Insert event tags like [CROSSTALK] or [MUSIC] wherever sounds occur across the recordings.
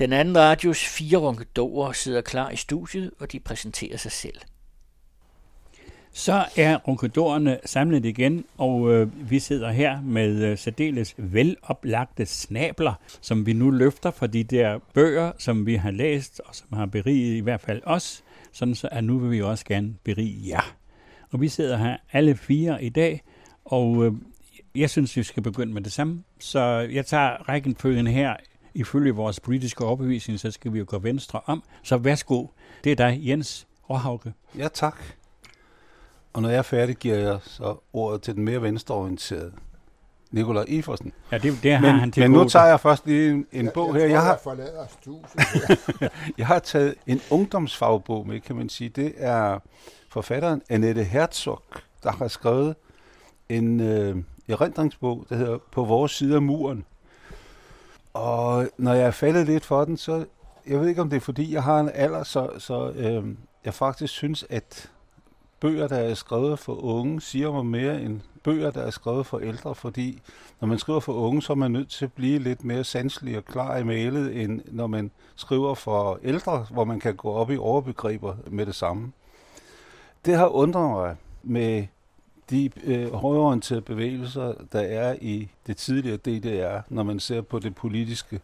Den anden radios fire ronkedorer sidder klar i studiet, og de præsenterer sig selv. Så er ronkedorerne samlet igen, og øh, vi sidder her med øh, særdeles veloplagte snabler, som vi nu løfter fra de der bøger, som vi har læst, og som har beriget i hvert fald os, sådan så at nu vil vi også gerne berige jer. Og vi sidder her alle fire i dag, og øh, jeg synes, vi skal begynde med det samme. Så jeg tager rækkenfølgen her. Ifølge vores politiske overbevisning, så skal vi jo gå venstre om. Så værsgo, det er dig, Jens Råhauke. Ja, tak. Og når jeg er færdig, giver jeg så ordet til den mere venstreorienterede, Nikolaj Iversen. Ja, det, det har men, han til Men gode. nu tager jeg først lige en, en Jeg, bog jeg her. Tror, Jeg har, jeg forlader studiet. [LAUGHS] jeg har taget en ungdomsfagbog med, kan man sige. Det er forfatteren Annette Herzog, der har skrevet en øh, erindringsbog, der hedder På vores side af muren. Og når jeg er faldet lidt for den, så jeg ved ikke, om det er fordi, jeg har en alder, så, så øh, jeg faktisk synes, at bøger, der er skrevet for unge, siger mig mere end bøger, der er skrevet for ældre, fordi når man skriver for unge, så er man nødt til at blive lidt mere sanselig og klar i mailet, end når man skriver for ældre, hvor man kan gå op i overbegreber med det samme. Det har undret mig med de øh, højorienterede bevægelser, der er i det tidligere DDR, når man ser på det politiske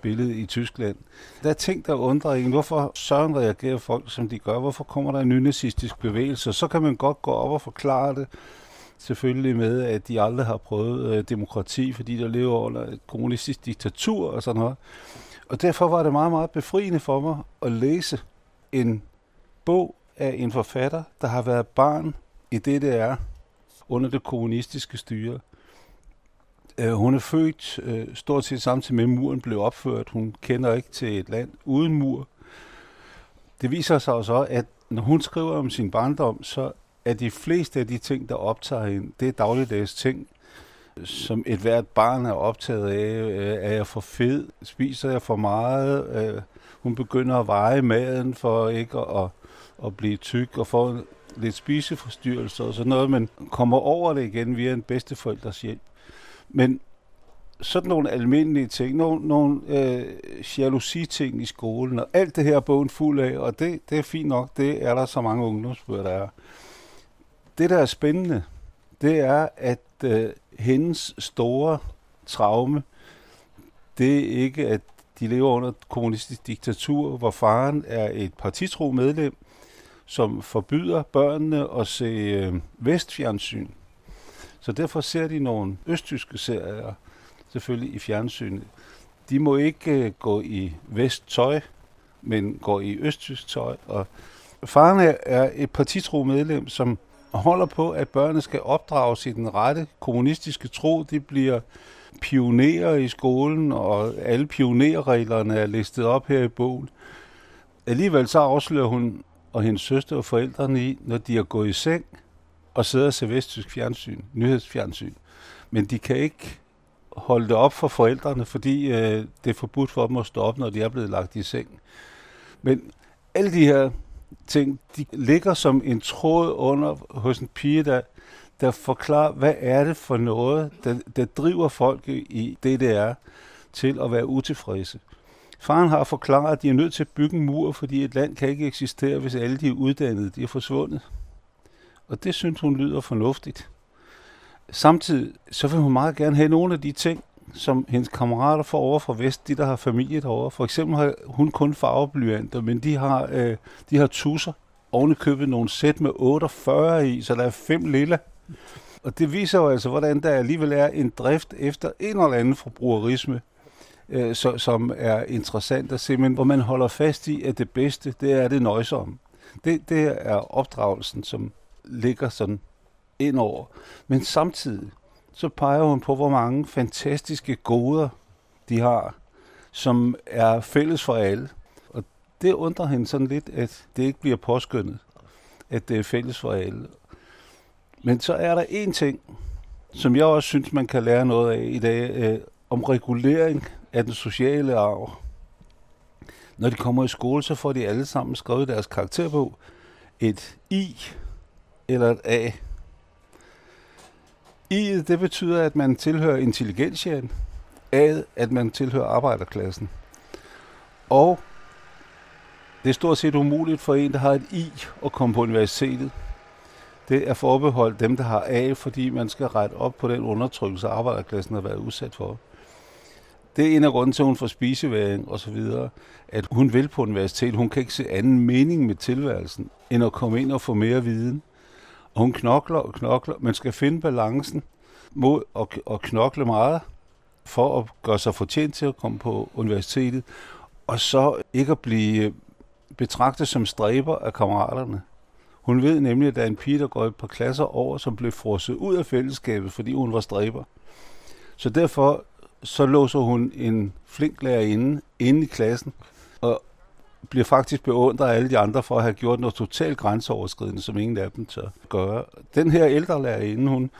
billede i Tyskland. Der er ting, der undrer en. Hvorfor søren reagerer folk, som de gør? Hvorfor kommer der en nynazistisk bevægelse? Så kan man godt gå op og forklare det, selvfølgelig med, at de aldrig har prøvet øh, demokrati, fordi der lever under et kommunistisk diktatur og sådan noget. Og derfor var det meget, meget befriende for mig at læse en bog af en forfatter, der har været barn i DDR under det kommunistiske styre. Øh, hun er født øh, stort set samtidig med, at muren blev opført. Hun kender ikke til et land uden mur. Det viser sig også, at når hun skriver om sin barndom, så er de fleste af de ting, der optager hende, det er dagligdags ting, som et hvert barn er optaget af. Øh, er jeg for fed? Spiser jeg for meget? Øh, hun begynder at veje maden for ikke at, at, at blive tyk og få lidt spiseforstyrrelser og sådan noget, men kommer over det igen via en bedsteforældres hjælp. Men sådan nogle almindelige ting, nogle, nogle øh, jalousi-ting i skolen, og alt det her er bogen fuld af, og det, det er fint nok, det er der så mange ungdomsbøger, der er. Det, der er spændende, det er, at øh, hendes store traume, det er ikke, at de lever under kommunistisk diktatur, hvor faren er et partitro medlem, som forbyder børnene at se øh, vestfjernsyn. Så derfor ser de nogle østtyske serier, selvfølgelig i fjernsynet. De må ikke øh, gå i vesttøj, men går i østtysk tøj. Og faren er, er et partitro medlem, som holder på, at børnene skal opdrages i den rette kommunistiske tro. De bliver pionerer i skolen, og alle pionerreglerne er listet op her i bogen. Alligevel så afslører hun og hendes søster og forældrene i, når de er gået i seng og sidder og ser vesttysk fjernsyn, nyhedsfjernsyn. Men de kan ikke holde det op for forældrene, fordi øh, det er forbudt for dem at stå op, når de er blevet lagt i seng. Men alle de her ting, de ligger som en tråd under hos en pige, der, der forklarer, hvad er det for noget, der, der driver folk i DDR til at være utilfredse. Faren har forklaret, at de er nødt til at bygge en mur, fordi et land kan ikke eksistere, hvis alle de er uddannede, de er forsvundet. Og det synes hun lyder fornuftigt. Samtidig så vil hun meget gerne have nogle af de ting, som hendes kammerater får over fra Vest, de der har familie derovre. For eksempel har hun kun farveblyanter, men de har, øh, de har tusser. Oven købet nogle sæt med 48 i, så der er fem lilla. Og det viser jo altså, hvordan der alligevel er en drift efter en eller anden forbrugerisme, øh, så, som er interessant at se, men hvor man holder fast i, at det bedste, det er det nøjsomme. Det, det er opdragelsen, som ligger sådan ind over. Men samtidig, så peger hun på, hvor mange fantastiske goder de har, som er fælles for alle. Og det undrer hende sådan lidt, at det ikke bliver påskyndet, at det er fælles for alle. Men så er der en ting, som jeg også synes, man kan lære noget af i dag, øh, om regulering af den sociale arv. Når de kommer i skole, så får de alle sammen skrevet deres karakterbog et I eller et A. I det betyder, at man tilhører intelligensien. A, at man tilhører arbejderklassen. Og det er stort set umuligt for en, der har et I at komme på universitetet. Det er forbeholdt dem, der har A, fordi man skal rette op på den undertrykkelse, arbejderklassen har været udsat for. Det er en af grunden til, at hun får spiseværing og så videre, at hun vil på universitet. Hun kan ikke se anden mening med tilværelsen, end at komme ind og få mere viden. Og hun knokler og knokler. Man skal finde balancen mod at, at knokle meget, for at gøre sig fortjent til at komme på universitetet, og så ikke at blive øh, betragtet som stræber af kammeraterne. Hun ved nemlig, at der er en pige, der går et par klasser over, som blev frosset ud af fællesskabet, fordi hun var stræber. Så derfor så låser hun en flink lærerinde inde i klassen, og bliver faktisk beundret af alle de andre for at have gjort noget totalt grænseoverskridende, som ingen af dem tør gøre. Den her ældre lærerinde, hun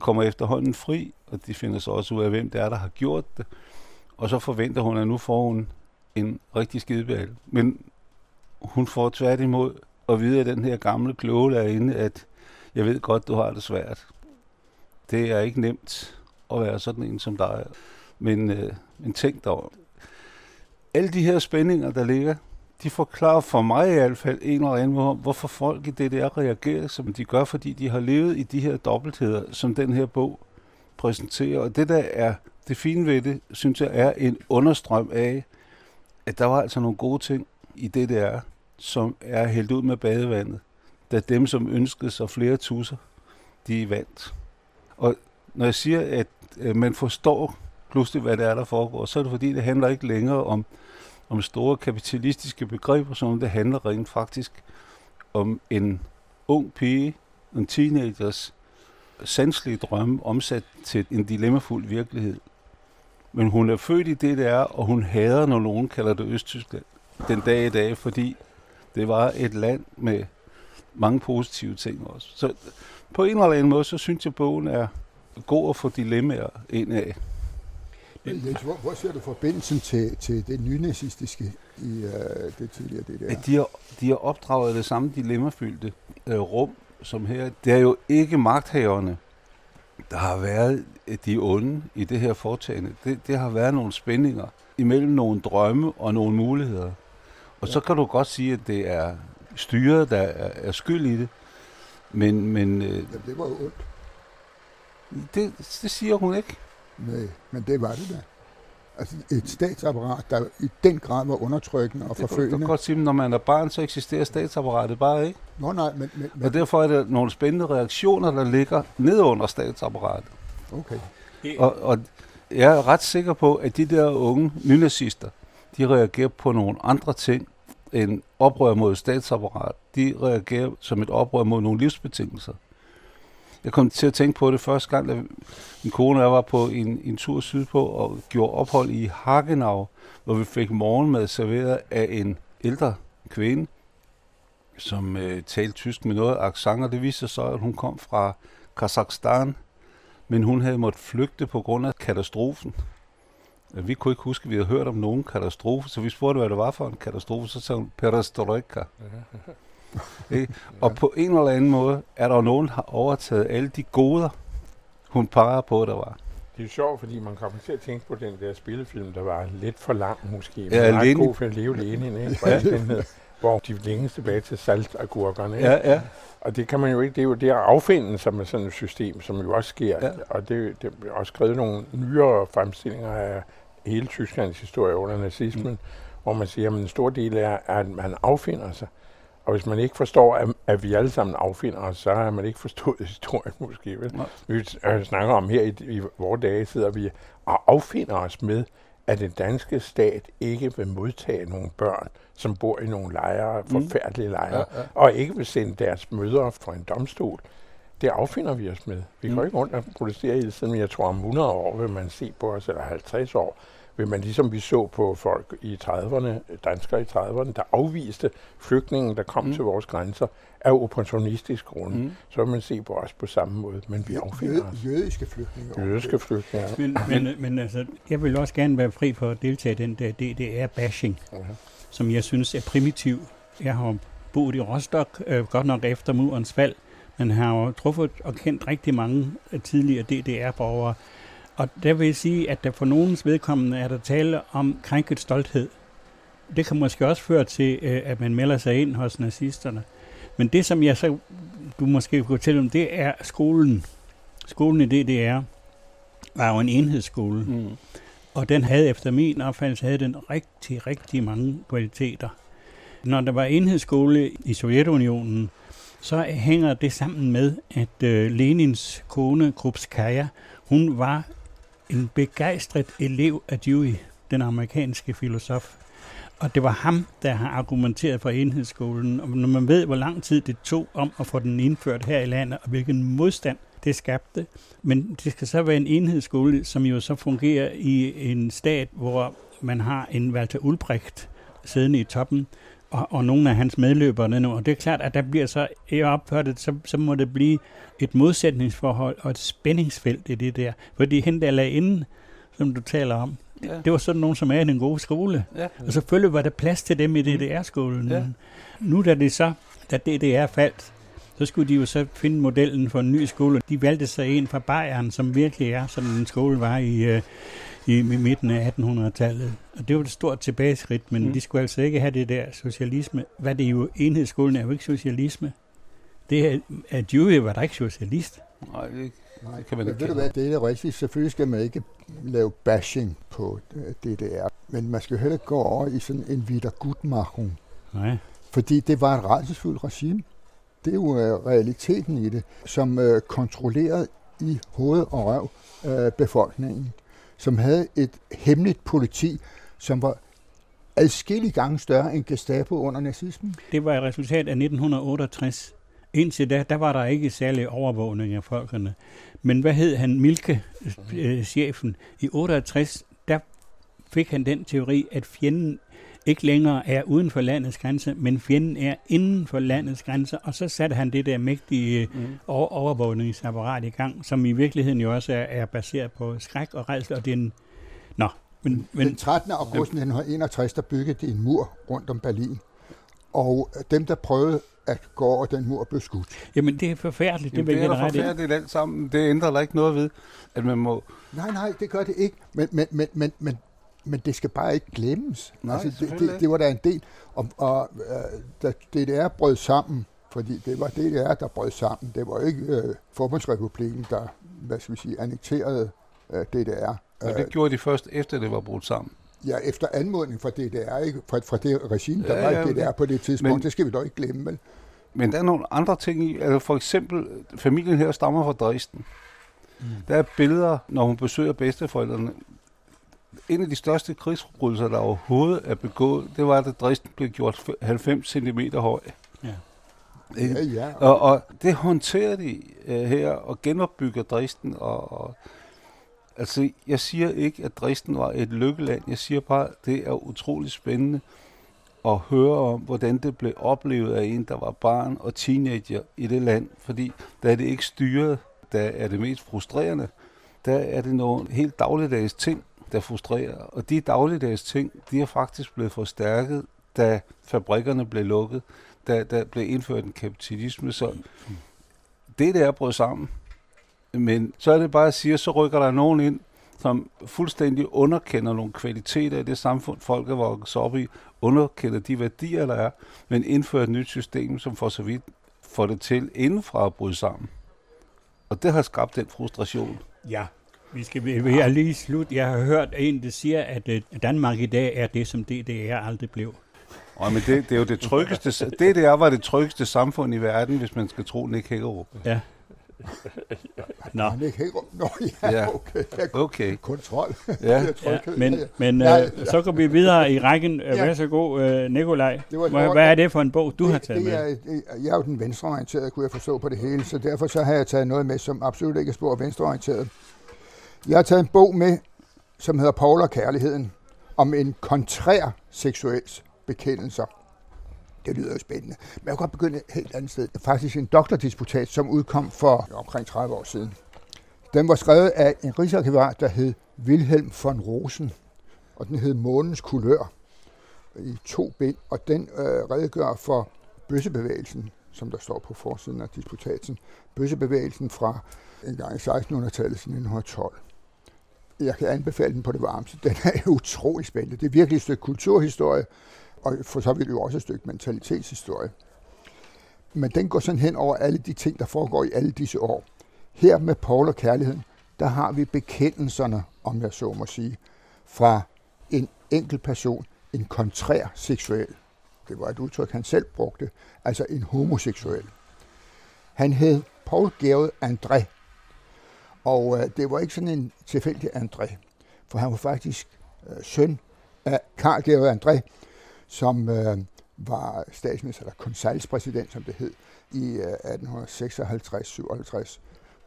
kommer efterhånden fri, og de finder så også ud af, hvem det er, der har gjort det. Og så forventer hun, at nu får hun en rigtig skideball. Men hun får tværtimod at vide af den her gamle kloge lærerinde, at jeg ved godt, du har det svært. Det er ikke nemt at være sådan en som dig. Men, øh, men tænk dog. Alle de her spændinger, der ligger, de forklarer for mig i hvert fald en eller anden måde, hvorfor folk i DDR reagerer, som de gør, fordi de har levet i de her dobbeltheder, som den her bog præsenterer. Og det, der er det fine ved det, synes jeg, er en understrøm af, at der var altså nogle gode ting i DDR, som er hældt ud med badevandet, da dem, som ønskede sig flere tusser, de vandt. Og når jeg siger, at øh, man forstår pludselig, hvad det er, der foregår, så er det fordi, det handler ikke længere om, om store kapitalistiske begreber, som det handler rent faktisk om en ung pige, en teenagers sanselige drømme omsat til en dilemmafuld virkelighed. Men hun er født i det, der, og hun hader, når nogen kalder det Østtyskland den dag i dag, fordi det var et land med mange positive ting også. Så på en eller anden måde, så synes jeg, at bogen er god at få dilemmaer ind af. Jens, hvor, hvor ser du forbindelsen til, til det nynazistiske i uh, det tidligere det der? At de har, de har opdraget det samme dilemmafyldte uh, rum, som her. Det er jo ikke magthaverne, der har været de onde i det her foretagende. Det, det har været nogle spændinger imellem nogle drømme og nogle muligheder. Og ja. så kan du godt sige, at det er styret, der er, er skyld i det. Men, men øh, Jamen, det var jo ondt. Det, det siger hun ikke. Nej, men det var det da. Altså et statsapparat, der i den grad var undertrykkende og forfølgende. Det kan godt sige, at når man er barn, så eksisterer statsapparatet bare ikke. Nå nej, men... men, men og derfor er der nogle spændende reaktioner, der ligger ned under statsapparatet. Okay. Og, og jeg er ret sikker på, at de der unge nynazister, de reagerer på nogle andre ting end oprør mod statsapparat. De reagerer som et oprør mod nogle livsbetingelser. Jeg kom til at tænke på det første gang, da min kone og jeg var på en, en tur sydpå og gjorde ophold i Hagenau, hvor vi fik morgenmad serveret af en ældre kvinde, som øh, talte tysk med noget accent, og det viste sig så, at hun kom fra Kazakhstan, men hun havde måttet flygte på grund af katastrofen. Øh, vi kunne ikke huske, at vi havde hørt om nogen katastrofe, så vi spurgte, hvad det var for en katastrofe, så sagde hun perestroika. [LAUGHS] [LAUGHS] Ikke? Og på en eller anden måde er der nogen, der har overtaget alle de goder, hun peger på, der var. Det er sjovt, fordi man kommer til at tænke på den der spillefilm, der var lidt for lang måske. Men ja, ret god for at leve Lenin, ikke? Ja. Den hvor de længes tilbage til saltagurkerne. Ikke? Ja, ja. Og det kan man jo ikke, det er jo det at affinde sig med sådan et system, som jo også sker. Ja. Og det, det er også skrevet nogle nyere fremstillinger af hele Tysklands historie under nazismen, mm. hvor man siger, at en stor del er, at man affinder sig. Og hvis man ikke forstår, at, at vi alle sammen affinder os, så har man ikke forstået [LAUGHS] historien måske. Vel? Vi snakker om her i, i vores dage, sidder vi og affinder os med, at den danske stat ikke vil modtage nogle børn, som bor i nogle lejre, mm. forfærdelige lejre, ja, ja. og ikke vil sende deres mødre for en domstol. Det affinder vi os med. Vi mm. går ikke rundt og protesterer hele tiden, men jeg tror om 100 år vil man se på os, eller 50 år, vil man ligesom vi så på folk i 30'erne, danskere i 30'erne, der afviste flygtningen, der kom mm. til vores grænser, af opportunistisk grund. Mm. Så vil man se på os på samme måde, men vi affinder os. Jødiske flygtninge. Jødiske flygtninge. Men, men, men altså, jeg vil også gerne være fri for at deltage i den der DDR-bashing, uh-huh. som jeg synes er primitiv. Jeg har boet i Rostock, øh, godt nok efter murens fald, men har jo truffet og kendt rigtig mange tidligere DDR-borgere, og der vil jeg sige, at der for nogens vedkommende er der tale om krænket stolthed. det kan måske også føre til, øh, at man melder sig ind hos nazisterne. Men det, som jeg så, du måske kunne fortælle om, det er skolen. Skolen i DDR var jo en enhedsskole, Mm. og den havde efter min opfattelse havde den rigtig, rigtig mange kvaliteter. Når der var enhedsskole i Sovjetunionen, så hænger det sammen med, at øh, Lenins kone, Krupskaya, hun var en begejstret elev af Dewey, den amerikanske filosof. Og det var ham, der har argumenteret for enhedsskolen. Og når man ved, hvor lang tid det tog om at få den indført her i landet, og hvilken modstand det skabte. Men det skal så være en enhedsskole, som jo så fungerer i en stat, hvor man har en Walter Ulbricht siddende i toppen, og, og nogle af hans medløbere nu. Og det er klart, at der bliver så, jeg opført det, så, så må det blive et modsætningsforhold og et spændingsfelt i det der. Fordi hende der lagde inden, som du taler om, Ja. det var sådan nogen, som er i den gode skole. Ja. Og selvfølgelig var der plads til dem i DDR-skolen. Ja. Nu da det så, da DDR faldt, så skulle de jo så finde modellen for en ny skole. De valgte sig en fra Bayern, som virkelig er, sådan en skole var i, øh, i, i midten af 1800-tallet. Og det var et stort tilbageskridt, men Mm. de skulle altså ikke have det der socialisme. Hvad det er jo, enhedsskolen er jo ikke socialisme. Det er, at Dewey var der ikke socialist. Nej, det, Nej, det kan man ikke ved du hvad, det er det rigtigt. Selvfølgelig skal man ikke lave bashing på øh, DDR, men man skal heller ikke gå over i sådan en Wiedergutmachung, Nej. fordi det var et rædselsfuldt regime. Det er jo øh, realiteten i det, som øh, kontrollerede i hoved og røv øh, befolkningen, som havde et hemmeligt politi, som var adskillige gange større end Gestapo under nazismen. Det var et resultat af 1968. Indtil da, der var der ikke særlig overvågning af folkene. Men hvad hed han, Milke, øh, chefen? I 68, der fik han den teori, at fjenden ikke længere er uden for landets grænser, men fjenden er inden for landets grænser. Og så satte han det der mægtige Mm. over- overvågningsapparat i gang, som i virkeligheden jo også er, er baseret på skræk og redsel. Og det er en... Nå, men, Men, den 13. august 1961, der byggede de en mur rundt om Berlin. Og dem, der prøvede at gå over den mur, blev skudt. jamen, det er forfærdeligt. Jamen, det, det er da forfærdeligt alt sammen. Det ændrer der ikke noget ved, at man må... Nej, nej, det gør det ikke. Men, men, men, men, men, men det skal bare ikke glemmes. Nej, altså, det, det, det var da en del. Og, og øh, da DDR brød sammen, fordi det var DDR, der brød sammen. Det var ikke øh, Forbundsrepublikken, der, hvad skal vi sige, annekterede øh, DDR. Og det gjorde de først efter, det var brudt sammen. Ja, efter anmodning fra DDR, ikke? Fra, fra det regime, der Ja, var ja, i DDR på det tidspunkt. men- Men, det skal vi dog ikke glemme, vel? Men der er nogle andre ting i. Altså for eksempel, familien her stammer fra Dresden. Mm. Der er billeder, når hun besøger bedsteforældrene. En af de største krigsforbrydelser, der overhovedet er begået, det var, at Dresden blev gjort 90 cm høj. Ja. Ikke? Ja, ja. Og, og det håndterer de uh, her og genopbygger Dresden. Og, og, altså, jeg siger ikke, at Dresden var et lykkeland. Jeg siger bare, at det er utroligt spændende at høre om, hvordan det blev oplevet af en, der var barn og teenager i det land. Fordi der er det ikke styret, der er det mest frustrerende. Der er det nogle helt dagligdags ting, der frustrerer. Og de dagligdags ting, de er faktisk blevet forstærket, da fabrikkerne blev lukket da der blev indført en kapitalisme, så det der er brudt sammen. Men så er det bare at sige, at så rykker der nogen ind, som fuldstændig underkender nogle kvaliteter i det samfund, folk er vokset op i, underkender de værdier, der er, men indfører et nyt system, som for så vidt får det til indenfra at bryde sammen. Og det har skabt den frustration. Ja, vi skal vi er lige slut. Jeg har hørt en, der siger, at øh, Danmark i dag er det, som DDR aldrig blev. Og men det, det er jo det tryggeste, det der var det tryggeste samfund i verden, hvis man skal tro Nick Hækkerup. Ja. [LAUGHS] Nå, ikke helt... Nå, ja, okay. Ja, Okay, kontrol. ja. [LAUGHS] Det er ja, tryghed. men, Ja, ja. men øh, så går vi videre i rækken. Ja. Vær så god, øh, Nikolaj. Hvad, hvad er det for en bog, du har det, taget det med? er, det, jeg er jo den venstreorienterede, kunne jeg forstå på det hele, så derfor så har jeg taget noget med, som absolut ikke er spor venstreorienteret. Jeg har taget en bog med, som hedder Paul og Kærligheden, om en kontrær seksuels bekendelser. Det lyder jo spændende. Men jeg kan godt begynde et helt andet sted. Faktisk en doktordisputat, som udkom for omkring 30 år siden. Den var skrevet af en rigsarkivar, der hed Wilhelm von Rosen, og den hed Månens kulør i to bind, og den øh, redegør for bøssebevægelsen, som der står på forsiden af disputaten. Bøssebevægelsen fra en gang i 1600-tallet til 1912. Jeg kan anbefale den på det varmeste. Den er utrolig spændende. Det er virkelig et stykke kulturhistorie, og for så vidt jo også et stykke mentalitetshistorie. Men den går sådan hen over alle de ting, der foregår i alle disse år. Her med Paul og kærligheden, der har vi bekendelserne, om jeg så må sige, fra en enkelt person, en kontrær seksuel. Det var et udtryk, han selv brugte, altså en homoseksuel. Han hed Paul Gerard André, og øh, det var ikke sådan en tilfældig André, for han var faktisk øh, søn af Karl Georg André, som øh, var statsminister, eller konsalspræsident, som det hed, i øh, 1856-57,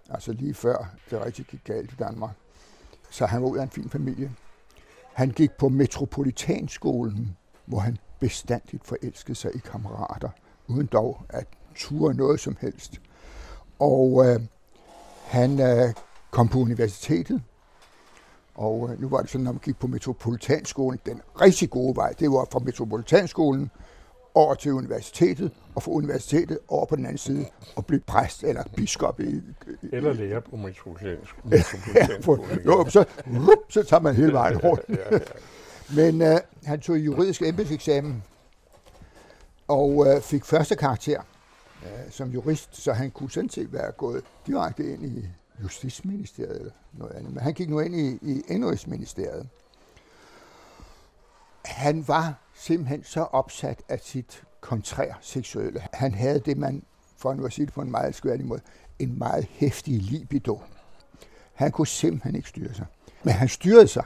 altså lige før det rigtig gik galt i Danmark. Så han var ud af en fin familie. Han gik på Metropolitanskolen, hvor han bestandigt forelskede sig i kammerater, uden dog at ture noget som helst. Og øh, han øh, kom på universitetet, og øh, nu var det sådan, når man gik på Metropolitanskolen, den rigtig gode vej, det var fra Metropolitanskolen over til universitetet, og fra universitetet over på den anden side, og blive præst eller biskop. I, eller lærer på [LAUGHS] Metropolitanskolen. jo, så, rup, så tager man hele vejen rundt. [LAUGHS] ja, ja, ja. Men øh, han tog juridisk embedseksamen, og øh, fik første karakter øh, som jurist, så han kunne sådan set være gået direkte ind i Justitsministeriet eller noget andet. Men han gik nu ind i, i Indrigsministeriet. Han var simpelthen så opsat af sit kontrær seksuelle. Han havde det, man, for nu at sige det på en meget skværdig måde, en meget hæftig libido. Han kunne simpelthen ikke styre sig. Men han styrede sig.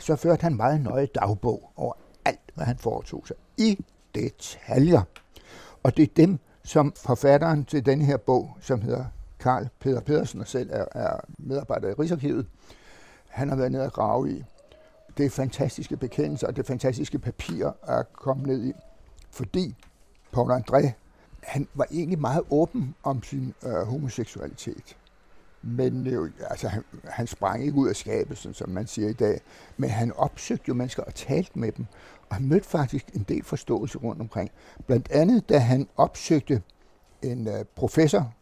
Så førte han meget nøje dagbog over alt, hvad han foretog sig. I detaljer. Og det er dem, som forfatteren til den her bog, som hedder Karl Peter Pedersen, og selv er, er medarbejder i Rigsarkivet, han har været nede og grave i. Det er fantastiske bekendelser, og det er fantastiske papirer at komme ned i. Fordi Paul André, han var egentlig meget åben om sin øh, homoseksualitet. Men øh, altså, han, han sprang ikke ud af skabet, som man siger i dag. Men han opsøgte jo mennesker og talte med dem. Og han mødte faktisk en del forståelse rundt omkring. Blandt andet, da han opsøgte en øh, professor,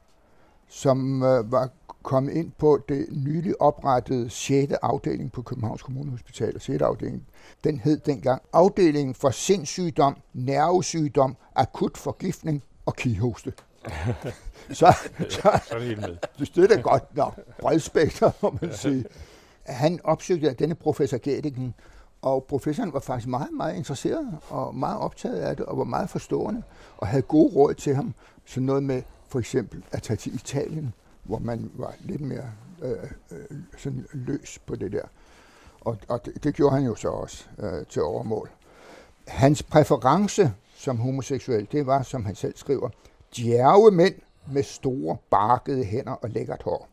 som øh, var kommet ind på det nylig oprettede 6. afdeling på Københavns Kommunehospital, og 6. afdeling, den hed dengang afdelingen for sindssygdom, nervesygdom, akut forgiftning og kihoste. [LAUGHS] så, så, så det støtter godt nok bredspekter, må man sige. Han opsøgte denne professor Gædiken, og professoren var faktisk meget, meget interesseret og meget optaget af det, og var meget forstående, og havde gode råd til ham. Så noget med for eksempel at tage til Italien, hvor man var lidt mere øh, øh, sådan løs på det der. Og, og det, det gjorde han jo så også øh, til overmål. Hans præference som homoseksuel, det var, som han selv skriver, djerve mænd med store, barkede hænder og lækkert hår.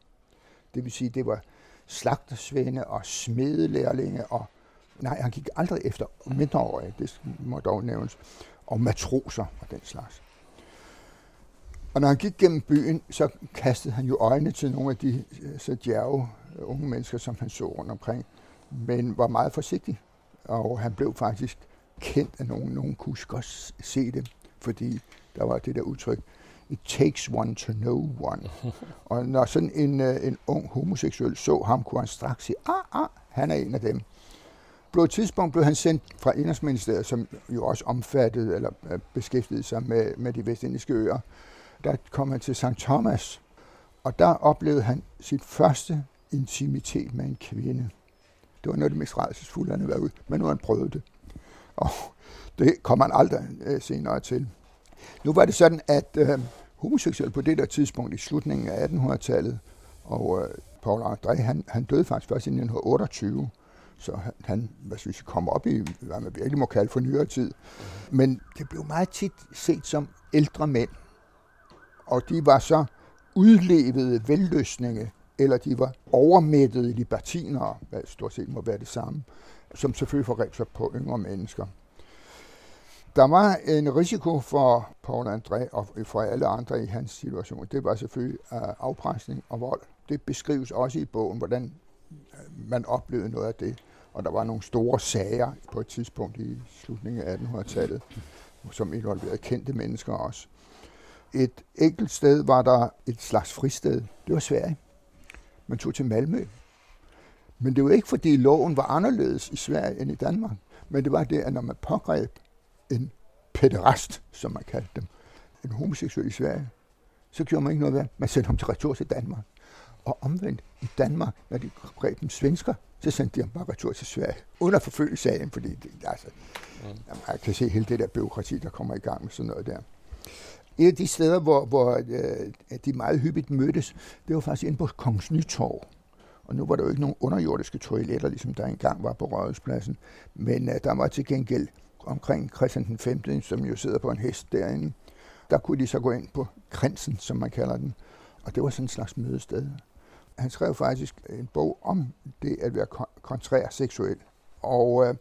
Det vil sige, det var slagtersvende og smedelærlinge og nej, han gik aldrig efter mindreårige, det må dog nævnes, og matroser og den slags. Og når han gik gennem byen, så kastede han jo øjne til nogle af de øh, så djerve øh, unge mennesker, som han så rundt omkring, men var meget forsigtig. Og han blev faktisk kendt af nogen. Nogen kunne godt se det, fordi der var det der udtryk, it takes one to know one. [LAUGHS] Og når sådan en, øh, en ung homoseksuel så ham, kunne han straks sige, ah, ah, han er en af dem. På et tidspunkt blev han sendt fra Indersministeriet, som jo også omfattede eller øh, beskæftigede sig med, med de vestindiske øer, der kom han til St. Thomas, og der oplevede han sit første intimitet med en kvinde. Det var noget af det mest rædselsfulde, han havde været ude, men nu har han prøvet det. Og det kommer han aldrig øh, senere til. Nu var det sådan, at øh, homoseksuel på det der tidspunkt i slutningen af 1800-tallet, og øh, Paul André, han, han døde faktisk først i 1928, så han, hvad synes jeg, kom op i, hvad man virkelig må kalde for nyere tid. Men det blev meget tit set som ældre mænd, og de var så udlevede velløsninge, eller de var overmættede libertinere, hvad stort set må være det samme, som selvfølgelig forgreb sig på yngre mennesker. Der var en risiko for Paul André og for alle andre i hans situation. Det var selvfølgelig øh, afpresning og vold. Det beskrives også i bogen, hvordan man oplevede noget af det. Og der var nogle store sager på et tidspunkt i slutningen af 1800-tallet, som involverede kendte mennesker også. Et enkelt sted var der et slags fristed. Det var Sverige. Man tog til Malmø. Men det var ikke, fordi loven var anderledes i Sverige end i Danmark. Men det var det, at når man pågreb en pæderast, som man kaldte dem, en homoseksuel i Sverige, så gjorde man ikke noget ved Man sendte ham til retur til Danmark. Og omvendt i Danmark, når de greb dem svensker, så sendte de ham bare retur til Sverige. Uden at forfølge sagen, fordi det, altså, mm. man kan se hele det der byråkrati, der kommer i gang med sådan noget der. Et af de steder, hvor, hvor øh, de meget hyppigt mødtes, det var faktisk inde på Kongens Nytorv. Og nu var der jo ikke nogen underjordiske toiletter, ligesom der engang var på Rådhuspladsen. Men uh, der var til gengæld omkring Christian den 5., som jo sidder på en hest derinde. Der kunne de så gå ind på krinsen, som man kalder den. Og det var sådan en slags mødested. Han skrev faktisk en bog om det at være kontrær seksuel. Og uh,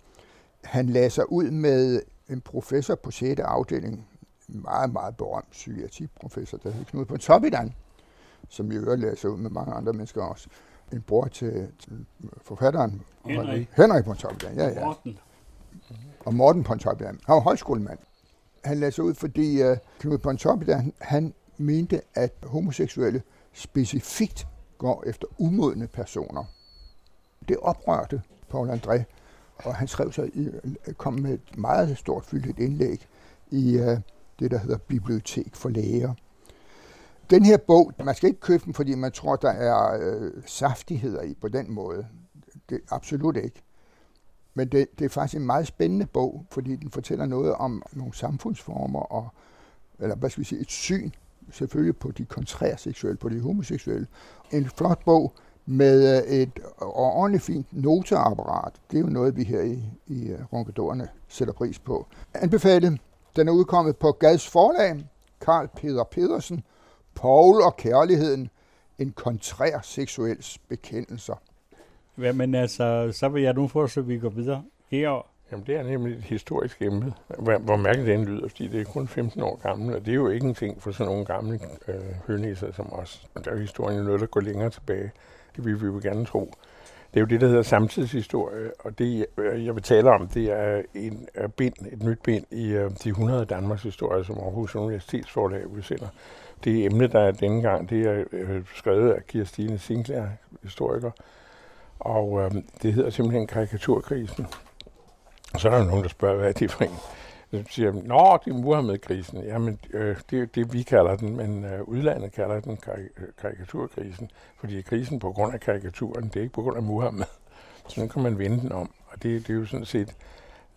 han lagde sig ud med en professor på 6. afdeling, en meget, meget berømt psykiatriprofessor, der hed Knud Pontoppidan, som i øvrigt lagde sig ud med mange andre mennesker også en bror til, til forfatteren. Henrik. Henrik Pontoppidan, ja, ja. Morten. Og Morten Pontoppidan. Han var højskolemand. Han lagde sig ud, fordi uh, Knud Pontoppidan, han mente, at homoseksuelle specifikt går efter umodne personer. Det oprørte Paul André, og han skrev sig i, kom med et meget stort fyldigt indlæg i uh, det, der hedder Bibliotek for Læger. Den her bog, man skal ikke købe den, fordi man tror, der er øh, saftigheder i på den måde. Det absolut ikke. Men det, det er faktisk en meget spændende bog, fordi den fortæller noget om nogle samfundsformer, og, eller hvad skal vi sige, et syn selvfølgelig på de kontrærseksuelle, på de homoseksuelle. En flot bog med øh, et ordentligt fint noteapparat. Det er jo noget, vi her i, i øh, Ronkedorerne sætter pris på. Anbefalet. Den er udkommet på Gads forlag. Karl Peter Pedersen Paul og kærligheden, en kontrær seksuel bekendelser. Jamen altså, så vil jeg nu få, så vi går videre. Georg? Jamen, det er nemlig et historisk emne, hvor, hvor mærkeligt den lyder, fordi det er kun 15 år gammel, og det er jo ikke en ting for sådan nogle gamle øh, hønæser som os. Der er historien jo noget, der går længere tilbage. Det vil vi jo gerne tro. Det er jo det, der hedder samtidshistorie, og det, øh, jeg vil tale om, det er en bind, et nyt bind i øh, de 100 Danmarks historie, som Aarhus Universitetsforlag udsender det emne, der er denne gang, det er øh, skrevet af Kirstine Sinclair, historiker, og øh, det hedder simpelthen karikaturkrisen. Og så er der nogen, der spørger, hvad er det for en? Så siger de, nå, det er Muhammed-krisen. Jamen, øh, det er det, vi kalder den, men øh, udlandet kalder den karik- øh, karikaturkrisen, fordi krisen på grund af karikaturen, det er ikke på grund af Muhammed. Så nu kan man vende den om, og det, det er jo sådan set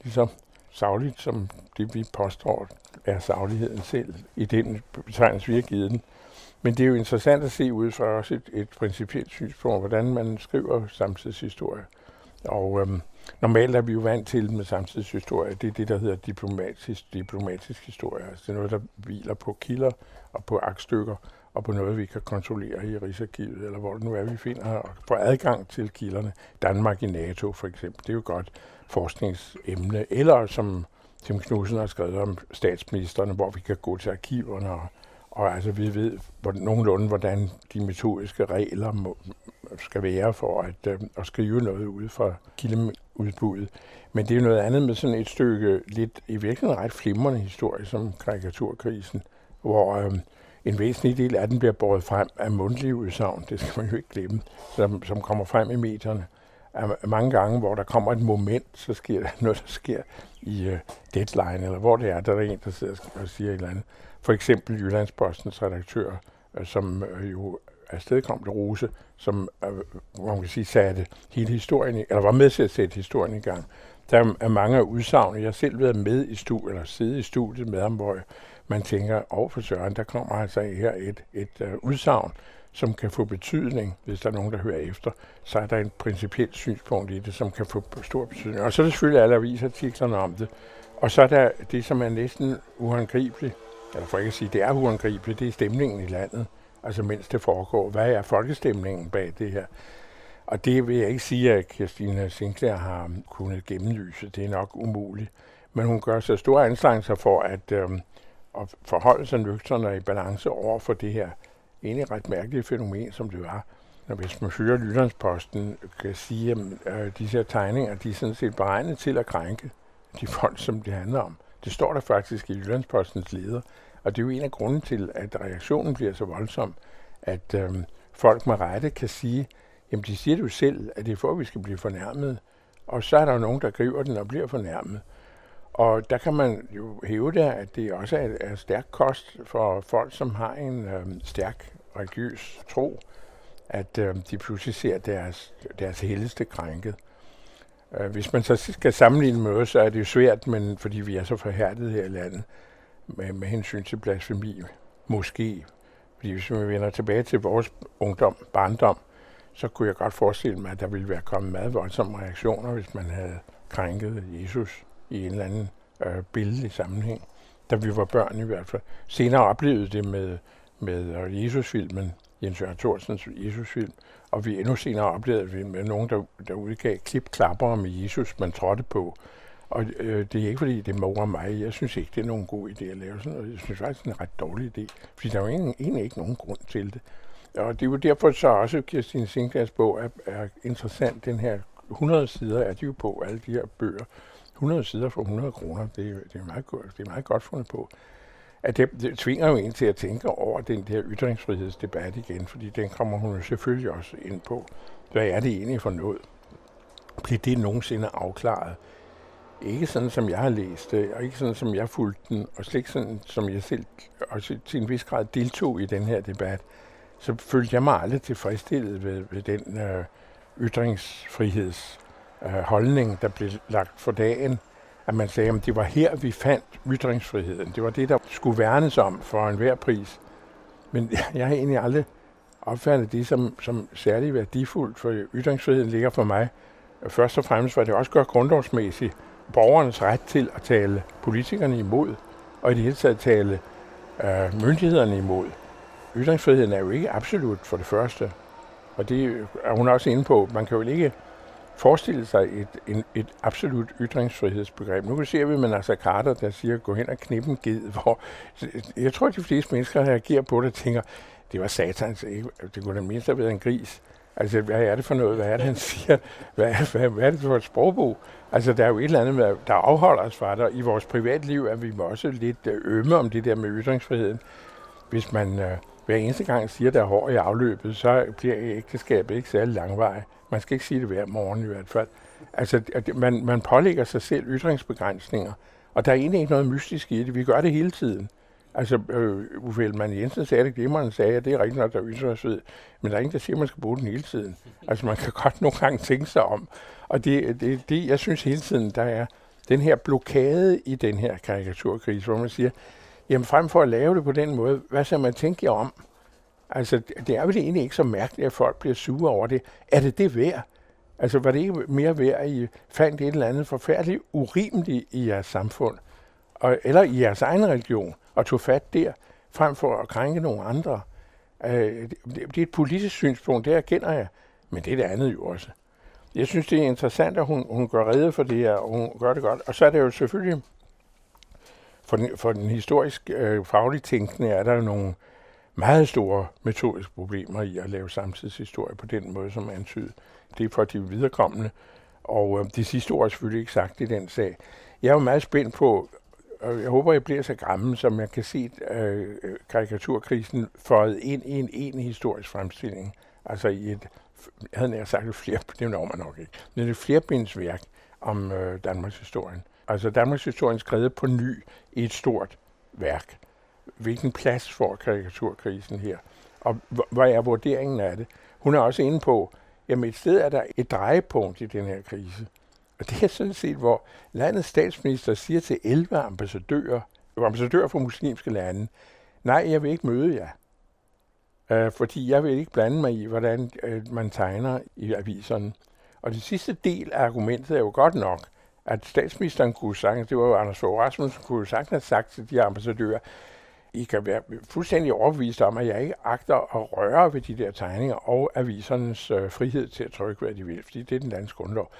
ligesom savligt, som det vi påstår er savligheden selv, i den betegnelse, vi har givet den. Men det er jo interessant at se ud fra også et, et principielt synspunkt, hvordan man skriver samtidshistorie. Og øhm, normalt er vi jo vant til med samtidshistorie, det er det, der hedder diplomatisk, diplomatisk historie. Altså det er noget, der hviler på kilder og på aktstykker og på noget, vi kan kontrollere i Rigsarkivet, eller hvor det nu er, vi finder og får adgang til kilderne. Danmark i NATO for eksempel, det er jo godt forskningsemne. Eller som Tim Knudsen har skrevet om statsministerne, hvor vi kan gå til arkiverne og, og altså vi ved hvordan, nogenlunde, hvordan de metodiske regler må, skal være for at, øh, at skrive noget ud fra udbuddet. Men det er noget andet med sådan et stykke lidt i virkeligheden ret flimrende historie som karikaturkrisen, hvor øh, en væsentlig del af den bliver båret frem af mundtlige udsagn, det skal man jo ikke glemme, som, som kommer frem i medierne mange gange, hvor der kommer et moment, så sker der [LAUGHS] noget, der sker i uh, deadline, eller hvor det er, der er en, der sidder og siger et eller andet. For eksempel Jyllandspostens redaktør, øh, som øh, jo afstedkom det Rose, som uh, man kan sige, satte hele historien, eller var med til at sætte historien i gang. Der er mange af udsagn, jeg har selv været med i studiet, eller siddet i studiet med ham, hvor man tænker, over for Søren, der kommer altså her et, et uh, udsagn, som kan få betydning, hvis der er nogen, der hører efter, så er der en principiel synspunkt i det, som kan få stor betydning. Og så er der selvfølgelig alle avisartiklerne om det. Og så er der det, som er næsten uangribeligt, eller for ikke at sige, det er uangribeligt, det er stemningen i landet, altså mens det foregår. Hvad er folkestemningen bag det her? Og det vil jeg ikke sige, at Christina Sinclair har kunnet gennemlyse. Det er nok umuligt. Men hun gør så store anstrengelser for at, øh, at forholde sig nøgterne i balance over for det her egentlig ret mærkelige fænomen, som det var. Når hvis man hører Lytlandsposten, kan sige, at øh, disse her tegninger, de er sådan set beregnet til at krænke de folk, som det handler om. Det står der faktisk i Jyllandspostens leder, og det er jo en af grunden til, at reaktionen bliver så voldsom, at øh, folk med rette kan sige, jamen de siger det jo selv, at det er for, at vi skal blive fornærmet, Og så er der jo nogen, der griber den og bliver fornærmet. Og der kan man jo hæve det, at det også er, er stærk kost for folk, som har en øh, stærk religiøs tro, at øh, de pludselig ser deres, deres helligste krænket. Øh, hvis man så skal sammenligne med os, så er det jo svært, men fordi vi er så forhærdet her i landet med, med hensyn til blasfemi, måske. Fordi hvis vi vender tilbage til vores ungdom, barndom, så kunne jeg godt forestille mig, at der ville være kommet meget voldsomme reaktioner, hvis man havde krænket Jesus i en eller anden øh, billedlig sammenhæng. Da vi var børn i hvert fald. Senere oplevede det med, med øh, Jesus-filmen, Jens Jørgen Thorsens Jesus-film, og vi endnu senere oplevede det med nogen, der, der udgav klip-klapper med Jesus, man trådte på. Og øh, det er ikke, fordi det morer mig. Jeg synes ikke, det er nogen god idé at lave sådan noget. Jeg synes faktisk, det er en ret dårlig idé, fordi der er jo egentlig ikke nogen grund til det. Og det er jo derfor så også, Kirstine Sinkers bog er, er interessant. Den her 100 sider er de jo på, alle de her bøger. 100 sider for 100 kroner, det, det, er meget, godt, det er meget godt fundet på. At det, det tvinger jo en til at tænke over den der ytringsfrihedsdebat igen, fordi den kommer hun jo selvfølgelig også ind på. Hvad er det egentlig for noget? Bliver det nogensinde afklaret? Ikke sådan, som jeg har læst det, og ikke sådan, som jeg fulgte den, og slet ikke sådan, som jeg selv også til en vis grad deltog i den her debat så følte jeg mig aldrig tilfredsstillet ved, ved den øh, ytringsfriheds øh, holdning, der blev lagt for dagen. At man sagde, at det var her, vi fandt ytringsfriheden. Det var det, der skulle værnes om for enhver pris. Men [LAUGHS] jeg har egentlig aldrig opfattet det som, som særlig værdifuldt, for ytringsfriheden ligger for mig. Først og fremmest var det også godt grundlovsmæssigt borgernes ret til at tale politikerne imod, og i det hele taget tale øh, myndighederne imod ytringsfriheden er jo ikke absolut for det første. Og det er hun også inde på. Man kan jo ikke forestille sig et, en, et absolut ytringsfrihedsbegreb. Nu ser vi med Nasser Carter, der siger, gå hen og knippe en ged, [LAUGHS] hvor jeg tror, at de fleste mennesker reagerer på det og tænker, det var satans, ikke? det kunne da mindst have været en gris. Altså, hvad er det for noget? Hvad er det, han [LAUGHS] siger? Hvad, hvad, hvad er det for et sprogbrug? Altså, der er jo et eller andet, der afholder os fra det. I vores privatliv er vi også lidt øh, ømme om det der med ytringsfriheden. Hvis man øh, hver eneste gang siger, der er hår i afløbet, så bliver ægteskabet ikke særlig langvej. Man skal ikke sige det hver morgen i hvert fald. Altså, man, man pålægger sig selv ytringsbegrænsninger, og der er egentlig ikke noget mystisk i det. Vi gør det hele tiden. Altså, øh, Uffe Ellemann Jensen sagde det glimrende, sagde, at det er rigtigt nok, der er ytringsfrihed, men der er ingen, der siger, at man skal bruge den hele tiden. [LAUGHS] Altså, man kan godt nogle gange tænke sig om. Og det, det, det jeg synes hele tiden, der er den her blokade i den her karikaturkrise, hvor man siger, Jamen frem for at lave det på den måde, hvad skal man tænke om? Altså, det er vel egentlig ikke så mærkeligt, at folk bliver sure over det. Er det det værd? Altså, var det ikke mere værd, at I fandt et eller andet forfærdeligt urimeligt i jeres samfund, og, eller i jeres egen religion, og tog fat der, frem for at krænke nogle andre? Øh, det, det er et politisk synspunkt, det erkender jeg, men det er det andet jo også. Jeg synes, det er interessant, at hun, hun gør redde for det her, og hun gør det godt. Og så er det jo selvfølgelig for den, for den historisk øh, faglige tænkende er der jo nogle meget store metodiske problemer i at lave samtidshistorie på den måde, som antydet. Det er for de viderekommende, og øh, de sidste ord er selvfølgelig ikke sagt i den sag. Jeg er jo meget spændt på, og jeg håber, jeg bliver så gammel, som jeg kan se øh, karikaturkrisen føjet ind i en en historisk fremstilling. Altså i et, jeg havde nær sagt et flere, det når man nok ikke, men et flerbindsværk om øh, Danmarks historien. Altså Danmarks historien skrevet på ny i et stort værk. Hvilken plads får karikaturkrisen her? Og hvad er vurderingen af det? Hun er også inde på, jamen et sted er der et drejepunkt i den her krise. Og det er sådan set, hvor landets statsminister siger til 11 ambassadører, ambassadører fra muslimske lande, nej, jeg vil ikke møde jer. Øh, fordi jeg vil ikke blande mig i, hvordan øh, man tegner i aviserne. Og det sidste del af argumentet er jo godt nok, at statsministeren kunne sagtens, det var jo Anders Fogh Rasmussen, kunne sagtens have sagt til de ambassadører, I kan være fuldstændig overbevist om, at jeg ikke agter at røre ved de der tegninger og avisernes øh, frihed til at trykke, hvad de vil, fordi det er den danske grundlov.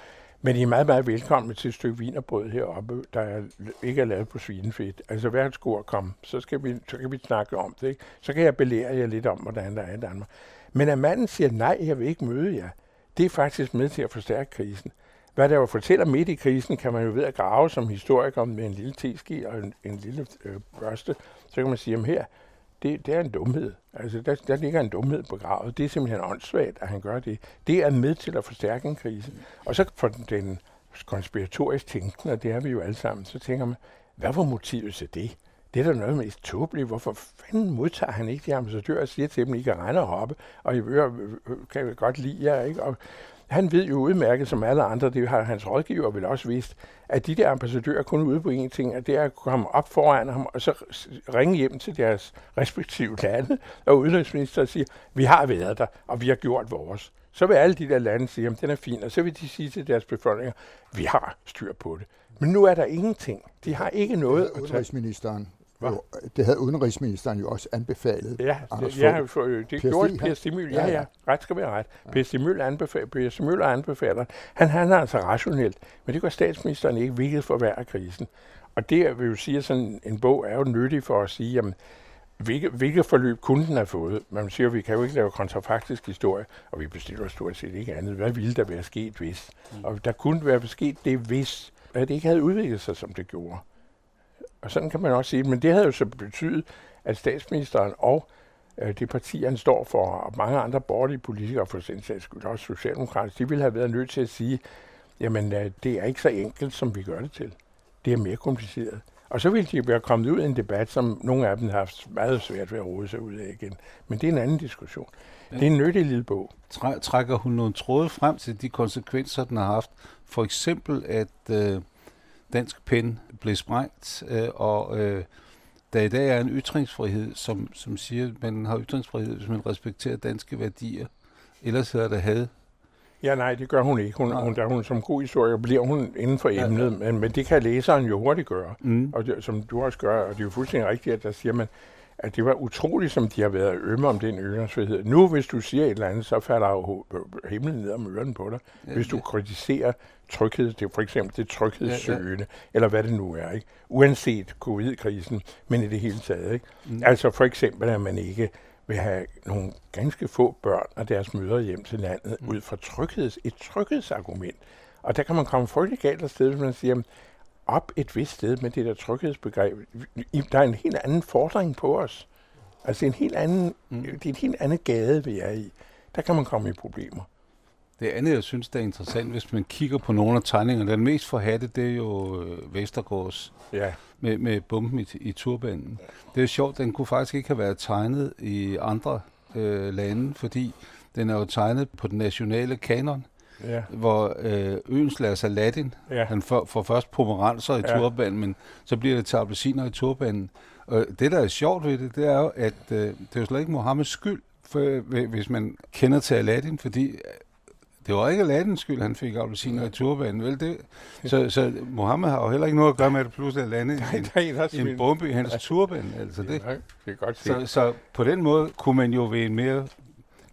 Men I er meget, meget velkomne til et stykke vinerbrød heroppe, der er, ikke er lavet på svinefedt. Altså hver skulle kom, så, skal vi, så kan vi snakke om det. Ikke? Så kan jeg belære jer lidt om, hvordan der er i Danmark. Men at manden siger, nej, jeg vil ikke møde jer, det er faktisk med til at forstærke krisen. Hvad der jo fortæller midt i krisen, kan man jo ved at grave som historiker med en lille teski og en, en lille øh, børste. Så kan man sige, at her, det, det er en dumhed. Altså, der, der ligger en dumhed begravet. Det er simpelthen åndssvagt, at han gør det. Det er med til at forstærke en krise. Og så får den, den konspiratorisk tænkende, og det er vi jo alle sammen, så tænker man, hvad var motivet til det? Det er da noget mest tåbeligt. Hvorfor fanden modtager han ikke de ambassadører og siger til dem, at I kan rende og hoppe, og I øh, øh, øh, kan godt lide jer, ikke? Og han ved jo udmærket, som alle andre, det har hans rådgiver vel også vist, at de der ambassadører kun ude på én ting, at det er at komme op foran ham, og så ringe hjem til deres respektive lande, og udenrigsminister siger, vi har været der, og vi har gjort vores. Så vil alle de der lande sige, at den er fin, og så vil de sige til deres befolkninger, vi har styr på det. Men nu er der ingenting. De har ikke noget at jo, det havde udenrigsministeren jo også anbefalet. Ja, det, ja, for, det Per gjorde Per Stimøl. Ja, ja, ret skal være ret. Ja. Per Stimøl anbefaler, per Stimøl anbefaler. Han handler altså rationelt, men det gør statsministeren ikke, hvilket forværrer krisen. Og det vil jo sige, at sådan en bog er jo nyttig for at sige, jamen, hvilke, hvilke forløb kunden har fået. Man siger, at vi kan jo ikke lave kontrafaktisk historie, og vi bestiller stort set ikke andet. Hvad ville der være sket, hvis? Mm. Og der kunne være sket det, hvis at det ikke havde udviklet sig, som det gjorde. Og sådan kan man også sige men det havde jo så betydet, at statsministeren og øh, det parti, han står for, og mange andre borgerlige politikere, for sin sags skyld, også socialdemokrater, de ville have været nødt til at sige, jamen øh, det er ikke så enkelt, som vi gør det til. Det er mere kompliceret. Og så ville de være kommet ud i en debat, som nogle af dem har haft meget svært ved at rode sig ud af igen. Men det er en anden diskussion. Det er en nyttig lille bog. Trækker hun nogle tråde frem til de konsekvenser, den har haft? For eksempel, at øh, dansk pen blev sprængt, øh, og øh, der i dag er en ytringsfrihed, som, som siger, at man har ytringsfrihed, hvis man respekterer danske værdier. Ellers hedder det had. Ja, nej, det gør hun ikke. Hun, hun, der, hun, som god historiker bliver hun inden for emnet, ja, ja. Men, men det kan læseren jo hurtigt gøre. Mm. Og det, som du også gør, og det er jo fuldstændig rigtigt, at der siger man, at det var utroligt, som de har været ømme om den ytringsfrihed. Nu, hvis du siger et eller andet, så falder jo himlen ned om ørerne på dig. Ja, hvis du ja. kritiserer tryghed, det er for eksempel det tryghedssøgende, ja, ja. eller hvad det nu er, ikke? uanset covid-krisen, men i det hele taget. Ikke? Mm. Altså for eksempel, at man ikke vil have nogle ganske få børn og deres mødre hjem til landet mm. ud fra trygheds, et tryghedsargument. Og der kan man komme frygtelig galt af sted, hvis man siger, op et vist sted med det der tryghedsbegreb. Der er en helt anden fordring på os. Altså en helt anden, mm. det er en helt anden gade, vi er i. Der kan man komme i problemer. Det andet, jeg synes, der er interessant, hvis man kigger på nogle af tegningerne, den mest forhatte, det er jo øh, Vestergaards ja. med, med bomben i, i turbanen. Det er sjovt, den kunne faktisk ikke have været tegnet i andre øh, lande, fordi den er jo tegnet på den nationale kanon ja. hvor øh, øens lader sig Latin. Ja. Han får, får først pomeranser i ja. turbanen, men så bliver det til appelsiner i turbanen. Og det, der er sjovt ved det, det er jo, at øh, det er jo slet ikke Mohammeds skyld, for, hvis man kender til Aladdin, fordi øh, det var ikke Aladdins skyld, han fik appelsiner i turbanen, vel? Det, så, så Mohammed har jo heller ikke noget at gøre med, at det pludselig er landet en, en bombe i hans ja. turban. Altså det. Ja, det er godt så, så på den måde kunne man jo ved en mere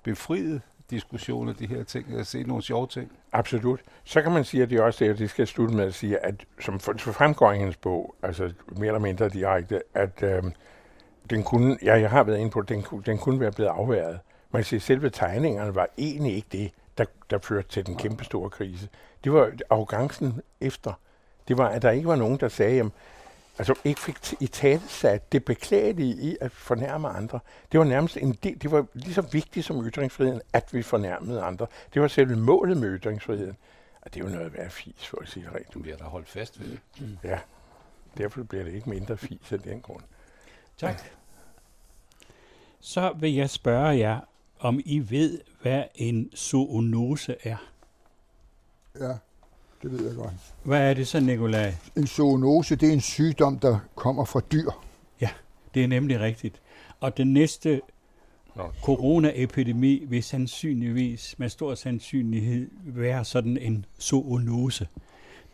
befriet diskussion af de her ting, og se nogle sjove ting. Absolut. Så kan man sige, at det er også det, at det skal slutte med at sige, at som fremgår i hendes bog, altså mere eller mindre direkte, at øh, den kunne, ja, jeg har været inde på, at den, den kunne være blevet afværet. Man siger, at selve tegningerne var egentlig ikke det, der, der førte til den kæmpe store krise. Det var arrogancen efter. Det var, at der ikke var nogen, der sagde, jamen, altså ikke fik i tale sat det beklagelige i at fornærme andre. Det var nærmest en del, det var lige så vigtigt som ytringsfriheden, at vi fornærmede andre. Det var selve målet med ytringsfriheden. Og det er jo noget at være fis, for at sige det rigtigt. Du bliver da holdt fast ved det. Mm. Ja, derfor bliver det ikke mindre fis af den grund. Tak. Så vil jeg spørge jer, om I ved, hvad en zoonose er. Ja. Det ved jeg godt. Hvad er det så, Nikolaj? En zoonose, det er en sygdom, der kommer fra dyr. Ja, det er nemlig rigtigt. Og den næste coronaepidemi vil sandsynligvis, med stor sandsynlighed, være sådan en zoonose.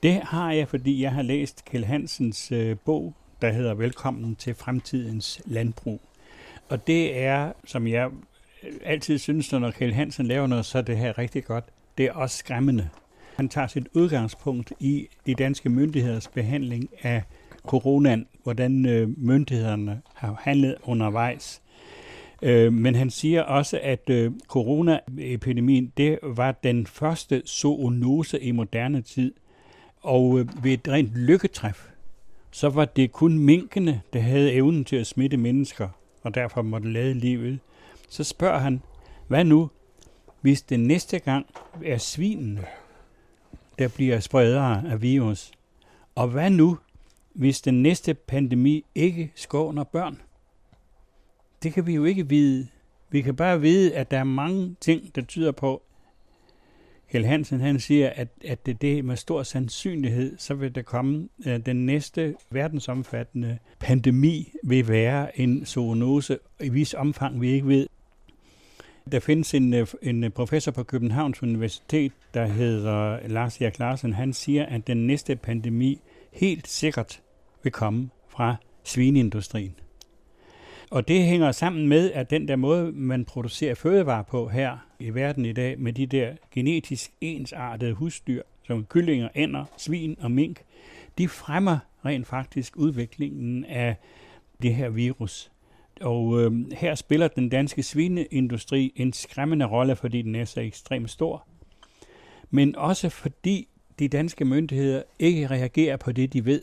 Det har jeg, fordi jeg har læst Kjell Hansens øh, bog, der hedder Velkommen til fremtidens landbrug. Og det er, som jeg altid synes, når Kjell Hansen laver noget, så er det her rigtig godt. Det er også skræmmende. Han tager sit udgangspunkt i de danske myndigheders behandling af coronaen, hvordan øh, myndighederne har handlet undervejs. Øh, men han siger også, at øh, coronaepidemien, det var den første zoonose i moderne tid. Og øh, ved et rent lykketræf, så var det kun minkene, der havde evnen til at smitte mennesker, og derfor måtte lade livet. Så spørger han, hvad nu, hvis det næste gang er svinene, der bliver spredere af virus. Og hvad nu, hvis den næste pandemi ikke skåner børn? Det kan vi jo ikke vide. Vi kan bare vide, at der er mange ting, der tyder på, Kjell Hansen han siger, at, at det, det med stor sandsynlighed, så vil der komme uh, den næste verdensomfattende pandemi vil være en zoonose i vis omfang, vi ikke ved. Der findes en, øh, en øh, professor på Københavns Universitet, der hedder Lars Erik Larsen. Han siger, at den næste pandemi helt sikkert vil komme fra svineindustrien. Og det hænger sammen med, at den der måde, man producerer fødevarer på her i verden i dag, med de der genetisk ensartede husdyr, som kyllinger, ænder, svin og mink, de fremmer rent faktisk udviklingen af det her virus. Og øh, her spiller den danske svineindustri en skræmmende rolle, fordi den er så ekstremt stor. Men også fordi de danske myndigheder ikke reagerer på det, de ved.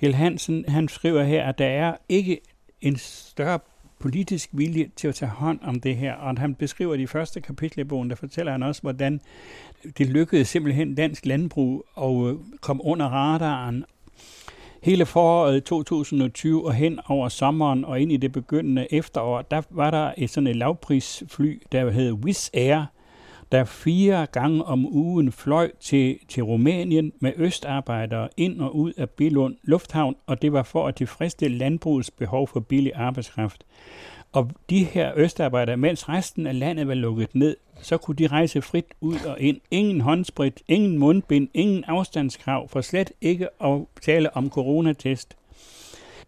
Kjell Hansen han skriver her, at der er ikke en større politisk vilje til at tage hånd om det her. Og han beskriver de første kapitel i bogen, der fortæller han også, hvordan det lykkedes simpelthen dansk landbrug at øh, komme under radaren. Hele foråret 2020 og hen over sommeren og ind i det begyndende efterår, der var der et sådan et lavprisfly, der hed Wizz Air, der fire gange om ugen fløj til, til Rumænien med østarbejdere ind og ud af Billund Lufthavn, og det var for at tilfredsstille landbrugets behov for billig arbejdskraft. Og de her østarbejdere, mens resten af landet var lukket ned, så kunne de rejse frit ud og ind. Ingen håndsprit, ingen mundbind, ingen afstandskrav, for slet ikke at tale om coronatest.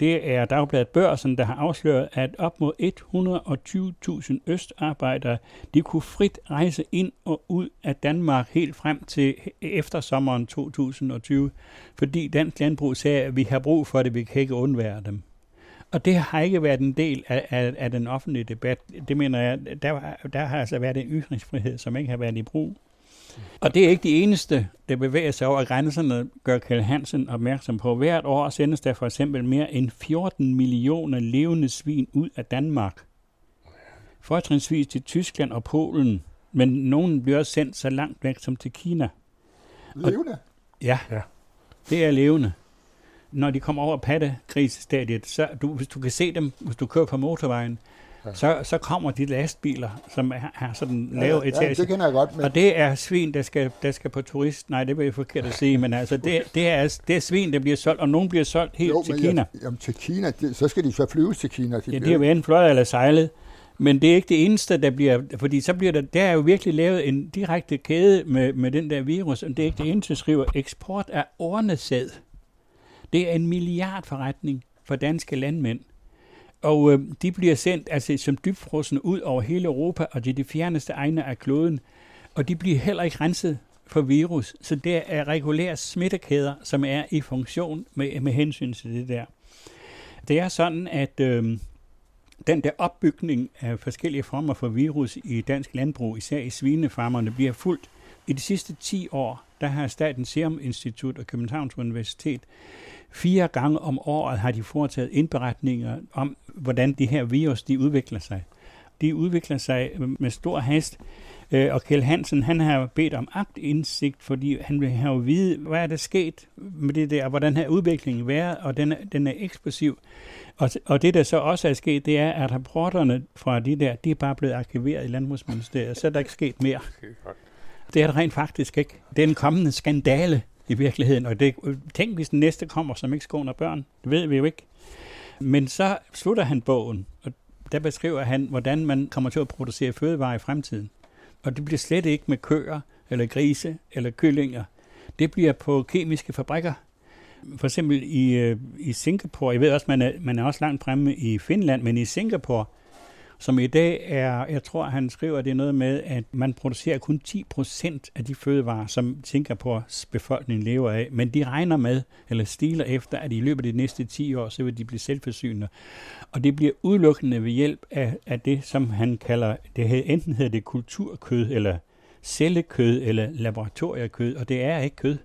Det er Dagbladet Børsen, der har afsløret, at op mod 120.000 østarbejdere de kunne frit rejse ind og ud af Danmark helt frem til efter sommeren 2020, fordi Dansk Landbrug sagde, at vi har brug for det, vi kan ikke undvære dem. Og det har ikke været en del af, af, af den offentlige debat. Det mener jeg, der, der har altså været en ytringsfrihed, som ikke har været i brug. Og det er ikke de eneste, der bevæger sig over grænserne, gør Kjell Hansen opmærksom på. Hvert år sendes der for eksempel mere end 14 millioner levende svin ud af Danmark. Fortrinsvis til Tyskland og Polen, men nogen bliver også sendt så langt væk som til Kina. Levende? Ja, ja. det er levende. Når de kommer over pattegrisestadiet, så du, hvis du kan se dem, hvis du kører på motorvejen, så, så kommer de lastbiler, som er, er sådan lave ja, etage. Ja, det kender jeg godt. Men... Og det er svin, der skal, der skal på turist. Nej, det vil jeg forkert at sige, men altså, det, det, er, det er svin, der bliver solgt, og nogen bliver solgt helt jo, til Kina. Jeg, jamen, til Kina, det, så skal de så flyves til Kina. De ja, de har været fløjet eller sejlet. Men det er ikke det eneste, der bliver, fordi så bliver der, der er jo virkelig lavet en direkte kæde med, med den der virus, og det er ikke det eneste, skriver eksport af ornesæd. Det er en milliardforretning for danske landmænd. Og øh, de bliver sendt altså som dybfrosne ud over hele Europa, og det er de fjerneste egne af kloden. Og de bliver heller ikke renset for virus. Så der er regulære smittekæder, som er i funktion med, med hensyn til det der. Det er sådan, at øh, den der opbygning af forskellige former for virus i dansk landbrug, især i svinefarmerne, bliver fuldt. I de sidste 10 år, der har Statens Serum Institut og Københavns Universitet Fire gange om året har de foretaget indberetninger om, hvordan de her virus de udvikler sig. De udvikler sig med stor hast, øh, og Kjell Hansen han har bedt om agtindsigt, fordi han vil have at vide, hvad er der sket med det der, hvordan har udviklingen været, og den er, den er eksplosiv. Og, og det, der så også er sket, det er, at rapporterne fra de der, de er bare blevet arkiveret i Landbrugsministeriet, så er der ikke sket mere. Det er det rent faktisk ikke. Det er en kommende skandale, i virkeligheden. Og det, tænk, hvis den næste kommer, som ikke skåner børn. Det ved vi jo ikke. Men så slutter han bogen, og der beskriver han, hvordan man kommer til at producere fødevarer i fremtiden. Og det bliver slet ikke med køer, eller grise, eller kyllinger. Det bliver på kemiske fabrikker. For eksempel i, øh, i Singapore, jeg ved også, man er, man er også langt fremme i Finland, men i Singapore, som i dag er, jeg tror, han skriver, det er noget med, at man producerer kun 10% af de fødevarer, som Singapores befolkning lever af. Men de regner med, eller stiler efter, at i løbet af de næste 10 år, så vil de blive selvforsynende. Og det bliver udelukkende ved hjælp af, af det, som han kalder, det enten hedder det kulturkød, eller cellekød, eller laboratoriekød, og det er ikke kød.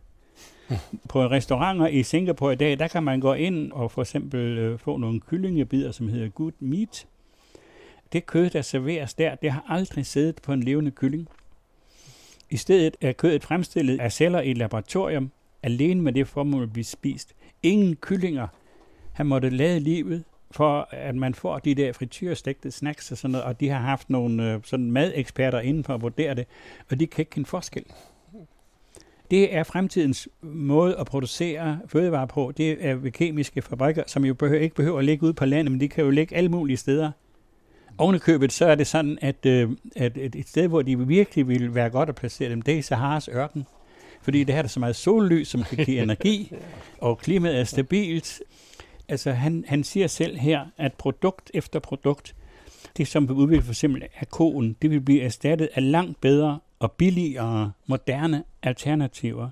På restauranter i Singapore i dag, der kan man gå ind og for eksempel øh, få nogle kyllingebider, som hedder good meat, det kød, der serveres der, det har aldrig siddet på en levende kylling. I stedet er kødet fremstillet af celler i et laboratorium, alene med det formål at blive spist. Ingen kyllinger. har måtte lade livet for at man får de der frityrstegte snacks og sådan noget, og de har haft nogle øh, sådan madeksperter inden for at vurdere det, og de kan ikke kende forskel. Det er fremtidens måde at producere fødevarer på. Det er ved kemiske fabrikker, som jo behøver, ikke behøver at ligge ude på landet, men de kan jo ligge alle mulige steder. Ovenikøbet, så er det sådan, at, øh, at et sted, hvor de virkelig vil være godt at placere dem, det er Saharas ørken. Fordi det her er så meget sollys, som kan give energi, [LAUGHS] og klimaet er stabilt. Altså, han, han siger selv her, at produkt efter produkt, det som vil udvikle for eksempel af koen, det vil blive erstattet af langt bedre og billigere, moderne alternativer.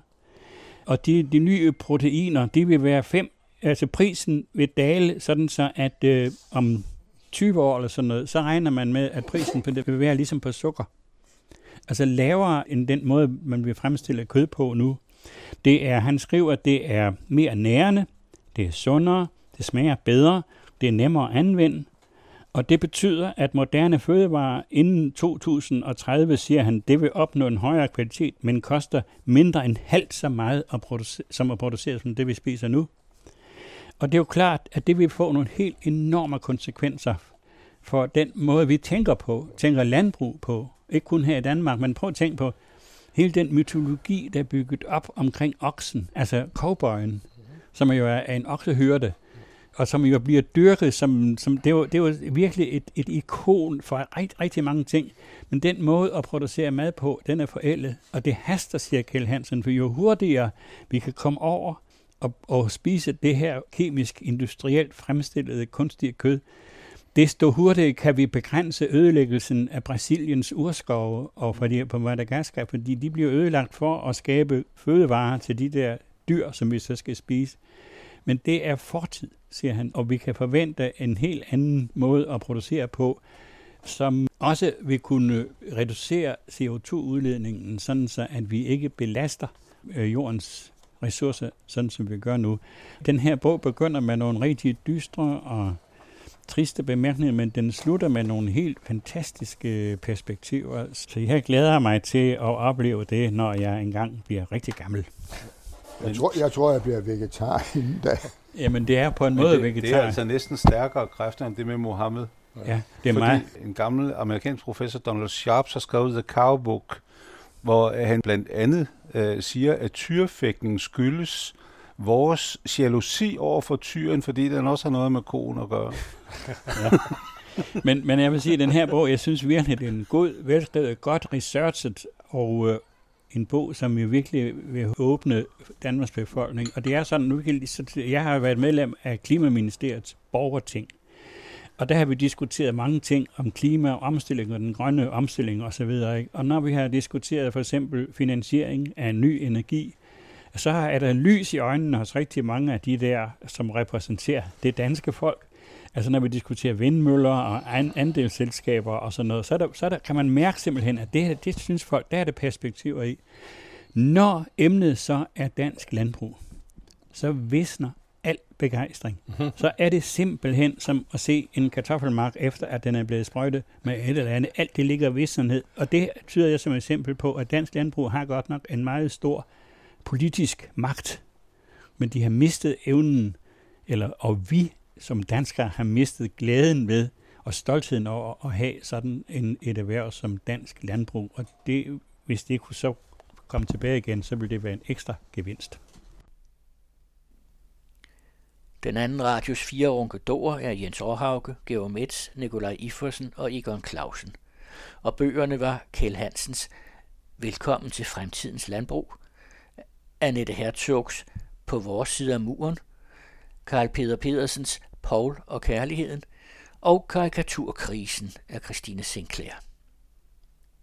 Og de, de nye proteiner, de vil være fem, altså prisen vil dale, sådan så at øh, om 20 år eller sådan noget, så regner man med, at prisen på det vil være ligesom på sukker. Altså lavere end den måde, man vil fremstille kød på nu. Det er, han skriver, at det er mere nærende, det er sundere, det smager bedre, det er nemmere at anvende, og det betyder, at moderne fødevarer inden 2030, siger han, det vil opnå en højere kvalitet, men koster mindre end halvt så meget at producere, som at producere som det, vi spiser nu. Og det er jo klart, at det vil få nogle helt enorme konsekvenser for den måde, vi tænker på, tænker landbrug på. Ikke kun her i Danmark, men prøv at tænke på hele den mytologi, der er bygget op omkring oksen, altså cowboyen, som jo er en oksehyrde, og som jo bliver dyrket som, som det, var, det var virkelig et, et ikon for rigt, rigtig mange ting. Men den måde at producere mad på, den er forældet, og det haster, siger Kjell Hansen, for jo hurtigere vi kan komme over og, at spise det her kemisk, industrielt fremstillede kunstige kød, desto hurtigere kan vi begrænse ødelæggelsen af Brasiliens urskove og fordi, på Madagaskar, fordi de bliver ødelagt for at skabe fødevarer til de der dyr, som vi så skal spise. Men det er fortid, siger han, og vi kan forvente en helt anden måde at producere på, som også vil kunne reducere CO2-udledningen, sådan så at vi ikke belaster øh, jordens ressourcer, sådan som vi gør nu. Den her bog begynder med nogle rigtig dystre og triste bemærkninger, men den slutter med nogle helt fantastiske perspektiver. Så jeg glæder mig til at opleve det, når jeg engang bliver rigtig gammel. Jeg tror, jeg, tror, jeg bliver vegetar inden da. Jamen, det er på en måde det, vegetar. Det er altså næsten stærkere kræfter end det med Mohammed. Ja, det er Fordi meget. en gammel amerikansk professor, Donald Sharp, har skrevet The Cow Book, hvor han blandt andet øh, siger, at tyrefægtning skyldes vores jalousi over for tyren, fordi den også har noget med koen at gøre. ja. men, men jeg vil sige, at den her bog, jeg synes virkelig, det er en god, velskrevet, godt researchet, og øh, en bog, som jo virkelig vil åbne Danmarks befolkning. Og det er sådan, nu kan, jeg har været medlem af Klimaministeriets borgerting, og der har vi diskuteret mange ting om klima og omstilling og den grønne omstilling osv. Og når vi har diskuteret for eksempel finansiering af ny energi, så er der lys i øjnene hos rigtig mange af de der, som repræsenterer det danske folk. Altså når vi diskuterer vindmøller og andelsselskaber og sådan noget, så, der, så der, kan man mærke simpelthen, at det, det synes folk, der er det perspektiver i. Når emnet så er dansk landbrug, så visner al begejstring. Mm-hmm. Så er det simpelthen som at se en kartoffelmark, efter at den er blevet sprøjtet med et eller andet. Alt det ligger vissenhed. Og det tyder jeg som eksempel på, at dansk landbrug har godt nok en meget stor politisk magt. Men de har mistet evnen, eller, og vi som danskere har mistet glæden ved og stoltheden over at have sådan en, et erhverv som dansk landbrug. Og det, hvis det kunne så komme tilbage igen, så ville det være en ekstra gevinst. Den anden radios fire ronkedorer er Jens Århauke, Georg Metz, Nikolaj Iffersen og Egon Clausen. Og bøgerne var Kjell Hansens Velkommen til fremtidens landbrug, Annette Herzogs På vores side af muren, Karl Peter Pedersens Paul og kærligheden og karikaturkrisen af Christine Sinclair.